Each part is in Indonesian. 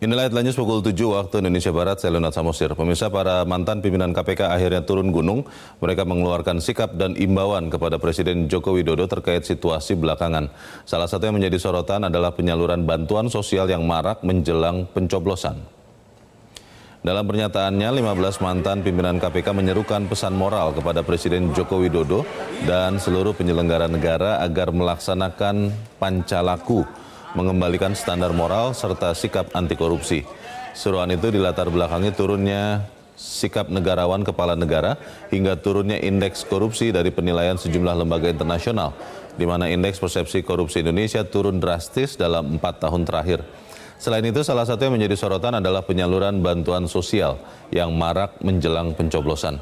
Inilah news pukul 7 waktu Indonesia Barat, saya Leonard Samosir. Pemirsa para mantan pimpinan KPK akhirnya turun gunung. Mereka mengeluarkan sikap dan imbauan kepada Presiden Joko Widodo terkait situasi belakangan. Salah satu yang menjadi sorotan adalah penyaluran bantuan sosial yang marak menjelang pencoblosan. Dalam pernyataannya, 15 mantan pimpinan KPK menyerukan pesan moral kepada Presiden Joko Widodo dan seluruh penyelenggara negara agar melaksanakan pancalaku mengembalikan standar moral serta sikap anti korupsi. Seruan itu dilatar belakangi turunnya sikap negarawan kepala negara hingga turunnya indeks korupsi dari penilaian sejumlah lembaga internasional, di mana indeks persepsi korupsi Indonesia turun drastis dalam empat tahun terakhir. Selain itu, salah satu yang menjadi sorotan adalah penyaluran bantuan sosial yang marak menjelang pencoblosan.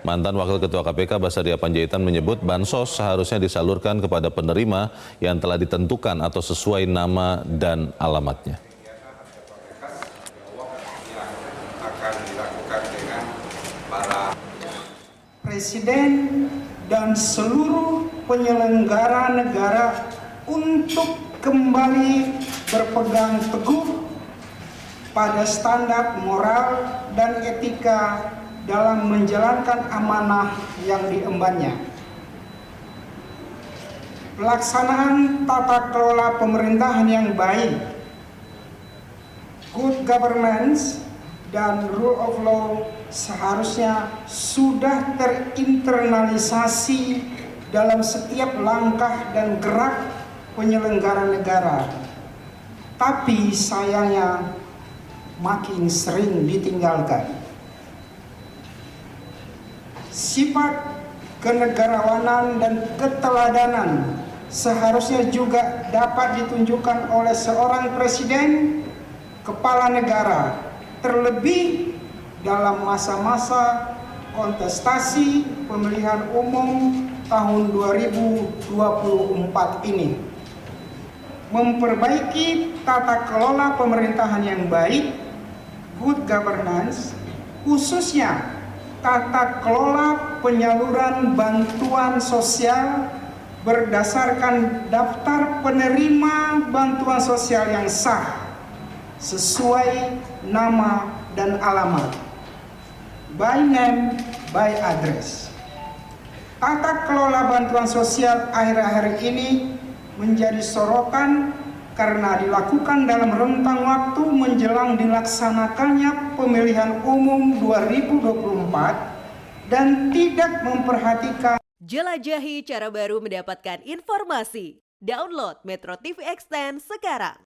Mantan Wakil Ketua KPK Basaria Panjaitan menyebut bansos seharusnya disalurkan kepada penerima yang telah ditentukan atau sesuai nama dan alamatnya. Presiden dan seluruh penyelenggara negara untuk kembali berpegang teguh pada standar moral dan etika dalam menjalankan amanah yang diembannya. Pelaksanaan tata kelola pemerintahan yang baik, good governance, dan rule of law seharusnya sudah terinternalisasi dalam setiap langkah dan gerak penyelenggara negara. Tapi sayangnya makin sering ditinggalkan sifat kenegarawanan dan keteladanan seharusnya juga dapat ditunjukkan oleh seorang presiden kepala negara terlebih dalam masa-masa kontestasi pemilihan umum tahun 2024 ini. Memperbaiki tata kelola pemerintahan yang baik good governance khususnya tata kelola penyaluran bantuan sosial berdasarkan daftar penerima bantuan sosial yang sah sesuai nama dan alamat. By name by address. Tata kelola bantuan sosial akhir-akhir ini menjadi sorotan karena dilakukan dalam rentang waktu menjelang dilaksanakannya pemilihan umum 2024 dan tidak memperhatikan Jelajahi cara baru mendapatkan informasi. Download Metro TV Extend sekarang.